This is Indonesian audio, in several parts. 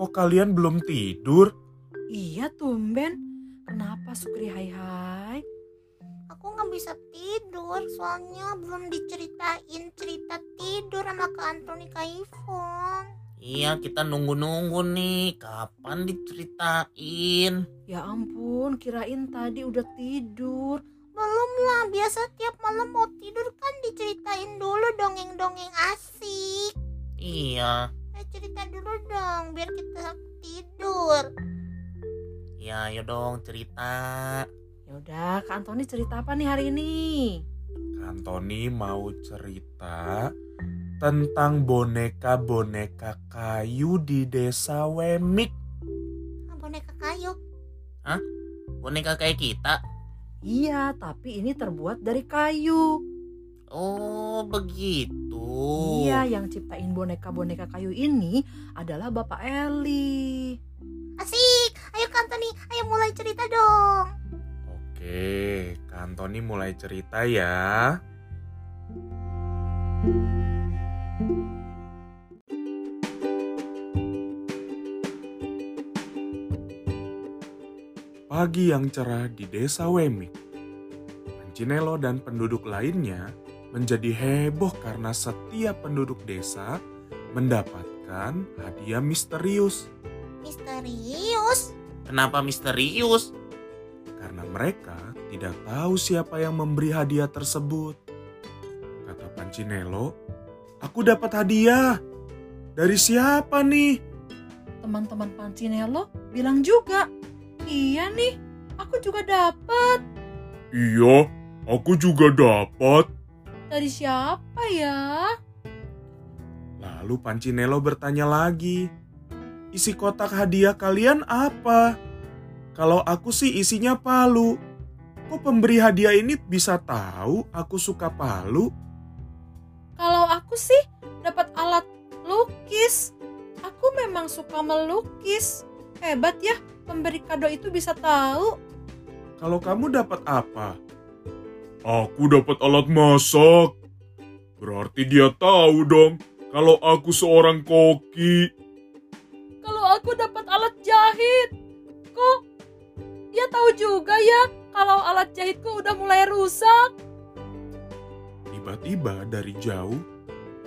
kok kalian belum tidur? Iya tumben. Kenapa Sukri hai hai? Aku nggak bisa tidur soalnya belum diceritain cerita tidur sama Kak Antoni Kak Ivon. Iya, kita nunggu-nunggu nih. Kapan diceritain? Ya ampun, kirain tadi udah tidur. Belum lah, biasa tiap malam mau tidur kan diceritain dulu dongeng-dongeng asik. Iya. Eh, cerita dulu dong biar kita tidur. Ya, ayo dong cerita. Ya udah, Kak Antoni cerita apa nih hari ini? Antoni mau cerita tentang boneka-boneka kayu di desa Wemik. Ah, boneka kayu. Boneka kayak kita. Iya, tapi ini terbuat dari kayu. Oh, begitu. Iya, yang ciptain boneka-boneka kayu ini adalah Bapak Eli. Asik. Ayo Kak Antoni, ayo mulai cerita dong. Oke, Kak Antoni mulai cerita ya. Pagi yang cerah di desa Wemik. Pancinelo dan penduduk lainnya menjadi heboh karena setiap penduduk desa mendapatkan hadiah misterius. Misterius. Kenapa misterius? karena mereka tidak tahu siapa yang memberi hadiah tersebut. Kata Pancinelo, aku dapat hadiah. Dari siapa nih? Teman-teman Pancinelo bilang juga, iya nih, aku juga dapat. Iya, aku juga dapat. Dari siapa ya? Lalu Pancinelo bertanya lagi, isi kotak hadiah kalian apa? Kalau aku sih isinya palu. Kok pemberi hadiah ini bisa tahu aku suka palu? Kalau aku sih dapat alat lukis. Aku memang suka melukis. Hebat ya, pemberi kado itu bisa tahu. Kalau kamu dapat apa? Aku dapat alat masak. Berarti dia tahu dong kalau aku seorang koki. Kalau aku dapat alat jahit. Kok dia tahu juga ya kalau alat jahitku udah mulai rusak. Tiba-tiba dari jauh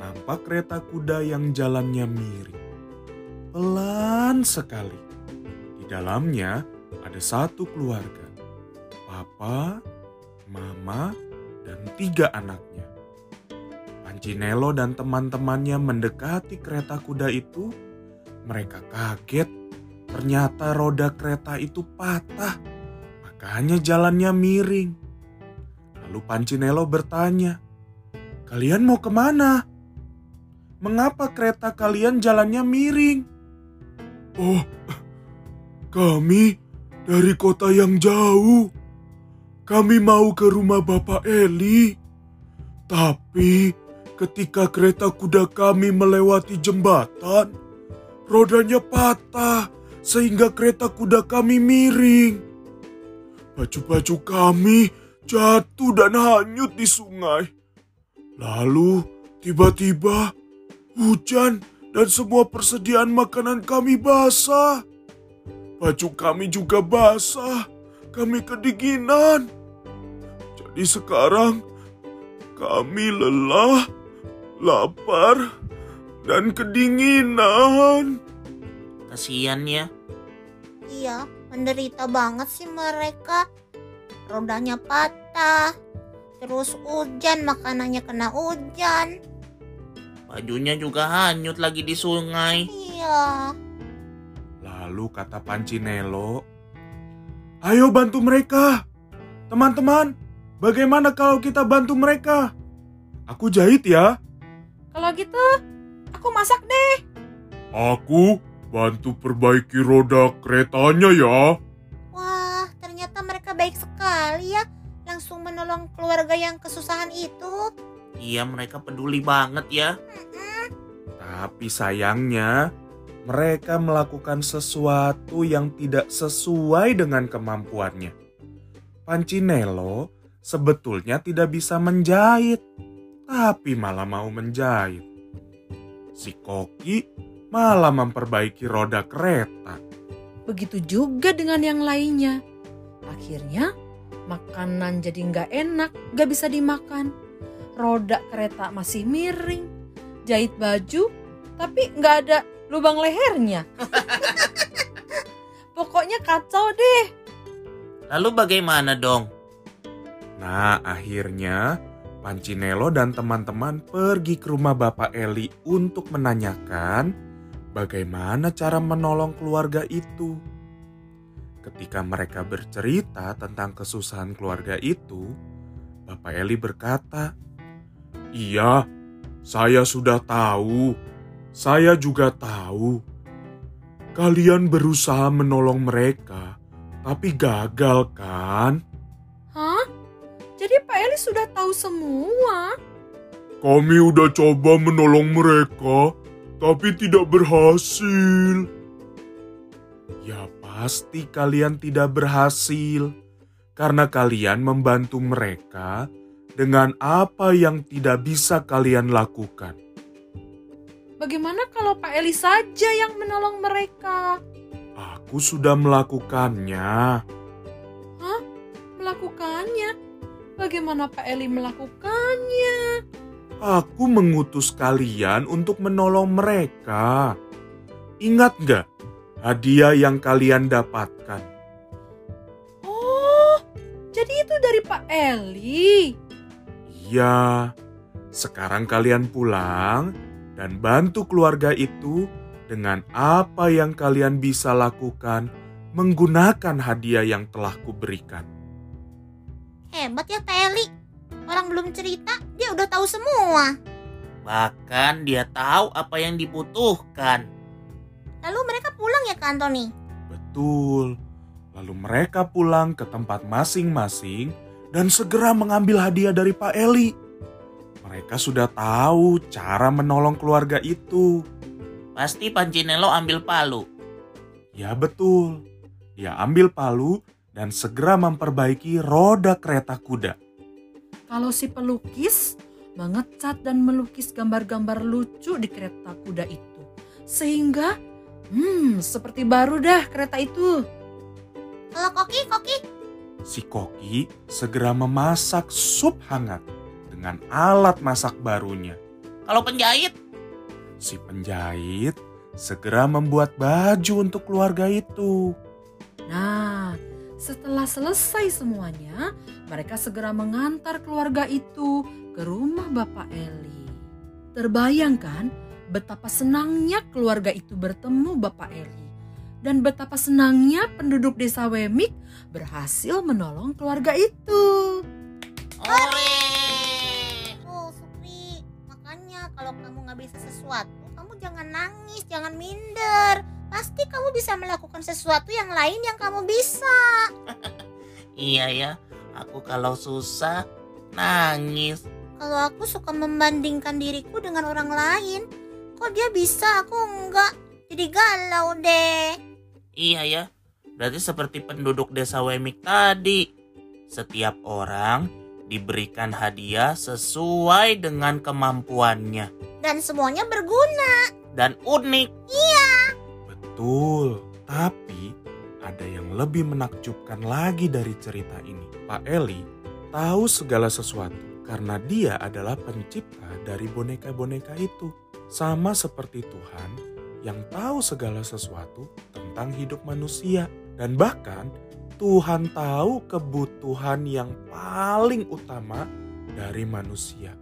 nampak kereta kuda yang jalannya miring. Pelan sekali. Di dalamnya ada satu keluarga. Papa, mama, dan tiga anaknya. Pancinelo dan teman-temannya mendekati kereta kuda itu. Mereka kaget Ternyata roda kereta itu patah, makanya jalannya miring. Lalu Pancinelo bertanya, "Kalian mau ke mana? Mengapa kereta kalian jalannya miring?" "Oh, kami dari kota yang jauh. Kami mau ke rumah Bapak Eli. Tapi ketika kereta kuda kami melewati jembatan, rodanya patah." sehingga kereta kuda kami miring. Baju-baju kami jatuh dan hanyut di sungai. Lalu tiba-tiba hujan dan semua persediaan makanan kami basah. Baju kami juga basah. Kami kedinginan. Jadi sekarang kami lelah, lapar, dan kedinginan. Kasian ya. Iya, menderita banget sih mereka. Rodanya patah. Terus hujan, makanannya kena hujan. Bajunya juga hanyut lagi di sungai. Iya. Lalu kata Pancinelo, Ayo bantu mereka. Teman-teman, bagaimana kalau kita bantu mereka? Aku jahit ya. Kalau gitu, aku masak deh. Aku bantu perbaiki roda keretanya ya. Wah, ternyata mereka baik sekali ya. Langsung menolong keluarga yang kesusahan itu. Iya, mereka peduli banget ya. Tapi sayangnya, mereka melakukan sesuatu yang tidak sesuai dengan kemampuannya. Pancinelo sebetulnya tidak bisa menjahit, tapi malah mau menjahit. Si Koki malah memperbaiki roda kereta. Begitu juga dengan yang lainnya. Akhirnya makanan jadi nggak enak, nggak bisa dimakan. Roda kereta masih miring, jahit baju, tapi nggak ada lubang lehernya. Pokoknya kacau deh. Lalu bagaimana dong? Nah, akhirnya Pancinelo dan teman-teman pergi ke rumah Bapak Eli untuk menanyakan bagaimana cara menolong keluarga itu. Ketika mereka bercerita tentang kesusahan keluarga itu, Bapak Eli berkata, "Iya, saya sudah tahu. Saya juga tahu. Kalian berusaha menolong mereka, tapi gagal kan?" Hah? Jadi Pak Eli sudah tahu semua? Kami udah coba menolong mereka, tapi tidak berhasil. Ya pasti kalian tidak berhasil, karena kalian membantu mereka dengan apa yang tidak bisa kalian lakukan. Bagaimana kalau Pak Eli saja yang menolong mereka? Aku sudah melakukannya. Melakukannya? Bagaimana Pak Eli melakukannya? Aku mengutus kalian untuk menolong mereka. Ingat nggak hadiah yang kalian dapatkan? Oh, jadi itu dari Pak Eli. Iya, sekarang kalian pulang dan bantu keluarga itu dengan apa yang kalian bisa lakukan menggunakan hadiah yang telah kuberikan. Hebat ya Pak Eli. Orang belum cerita, dia udah tahu semua. Bahkan dia tahu apa yang dibutuhkan. Lalu mereka pulang ya ke Anthony. Betul. Lalu mereka pulang ke tempat masing-masing dan segera mengambil hadiah dari Pak Eli. Mereka sudah tahu cara menolong keluarga itu. Pasti Pancinelo ambil palu. Ya betul. Dia ambil palu dan segera memperbaiki roda kereta kuda. Kalau si pelukis mengecat dan melukis gambar-gambar lucu di kereta kuda itu. Sehingga, hmm, seperti baru dah kereta itu. Kalau Koki, Koki, Si Koki segera memasak sup hangat dengan alat masak barunya. Kalau penjahit, Si penjahit segera membuat baju untuk keluarga itu. Nah, setelah selesai semuanya, mereka segera mengantar keluarga itu ke rumah Bapak Eli. Terbayangkan betapa senangnya keluarga itu bertemu Bapak Eli. Dan betapa senangnya penduduk desa Wemik berhasil menolong keluarga itu. ore! Jangan minder. Pasti kamu bisa melakukan sesuatu yang lain yang kamu bisa. Iya ya, aku kalau susah nangis. Kalau aku suka membandingkan diriku dengan orang lain, kok dia bisa, aku enggak. Jadi galau deh. Iya ya, berarti seperti penduduk desa Wemik tadi. Setiap orang diberikan hadiah sesuai dengan kemampuannya Dan semuanya berguna. Dan unik. Betul, tapi ada yang lebih menakjubkan lagi dari cerita ini. Pak Eli tahu segala sesuatu karena dia adalah pencipta dari boneka-boneka itu. Sama seperti Tuhan yang tahu segala sesuatu tentang hidup manusia. Dan bahkan Tuhan tahu kebutuhan yang paling utama dari manusia,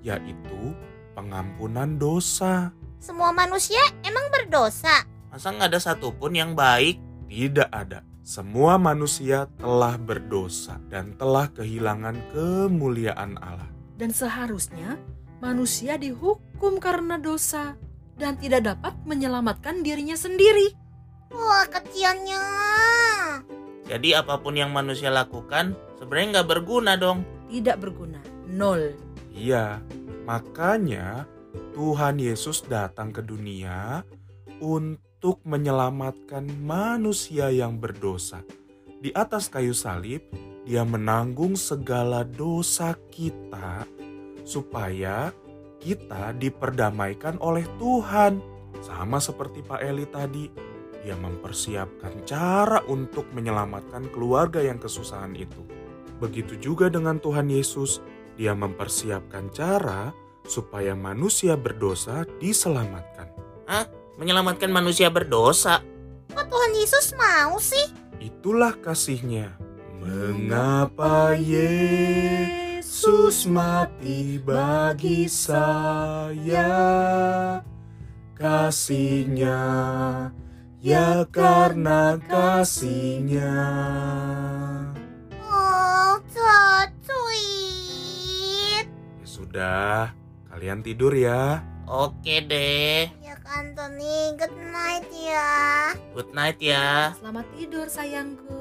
yaitu pengampunan dosa. Semua manusia emang berdosa. Masa nggak ada satupun yang baik? Tidak ada. Semua manusia telah berdosa dan telah kehilangan kemuliaan Allah. Dan seharusnya manusia dihukum karena dosa dan tidak dapat menyelamatkan dirinya sendiri. Wah, keciannya. Jadi apa pun yang manusia lakukan sebenarnya nggak berguna dong. Tidak berguna. Nol. Iya, makanya Tuhan Yesus datang ke dunia untuk menyelamatkan manusia yang berdosa. Di atas kayu salib, Dia menanggung segala dosa kita supaya kita diperdamaikan oleh Tuhan. Sama seperti Pak Eli tadi, dia mempersiapkan cara untuk menyelamatkan keluarga yang kesusahan itu. Begitu juga dengan Tuhan Yesus, dia mempersiapkan cara supaya manusia berdosa diselamatkan. Menyelamatkan manusia berdosa. Kok Tuhan Yesus mau sih? Itulah kasihnya. Mengapa Yesus mati bagi saya? Kasihnya, ya karena kasihnya. Sudah, kalian tidur ya. Oke deh. Ya kan Tony, good night ya. Good night ya. Selamat tidur sayangku.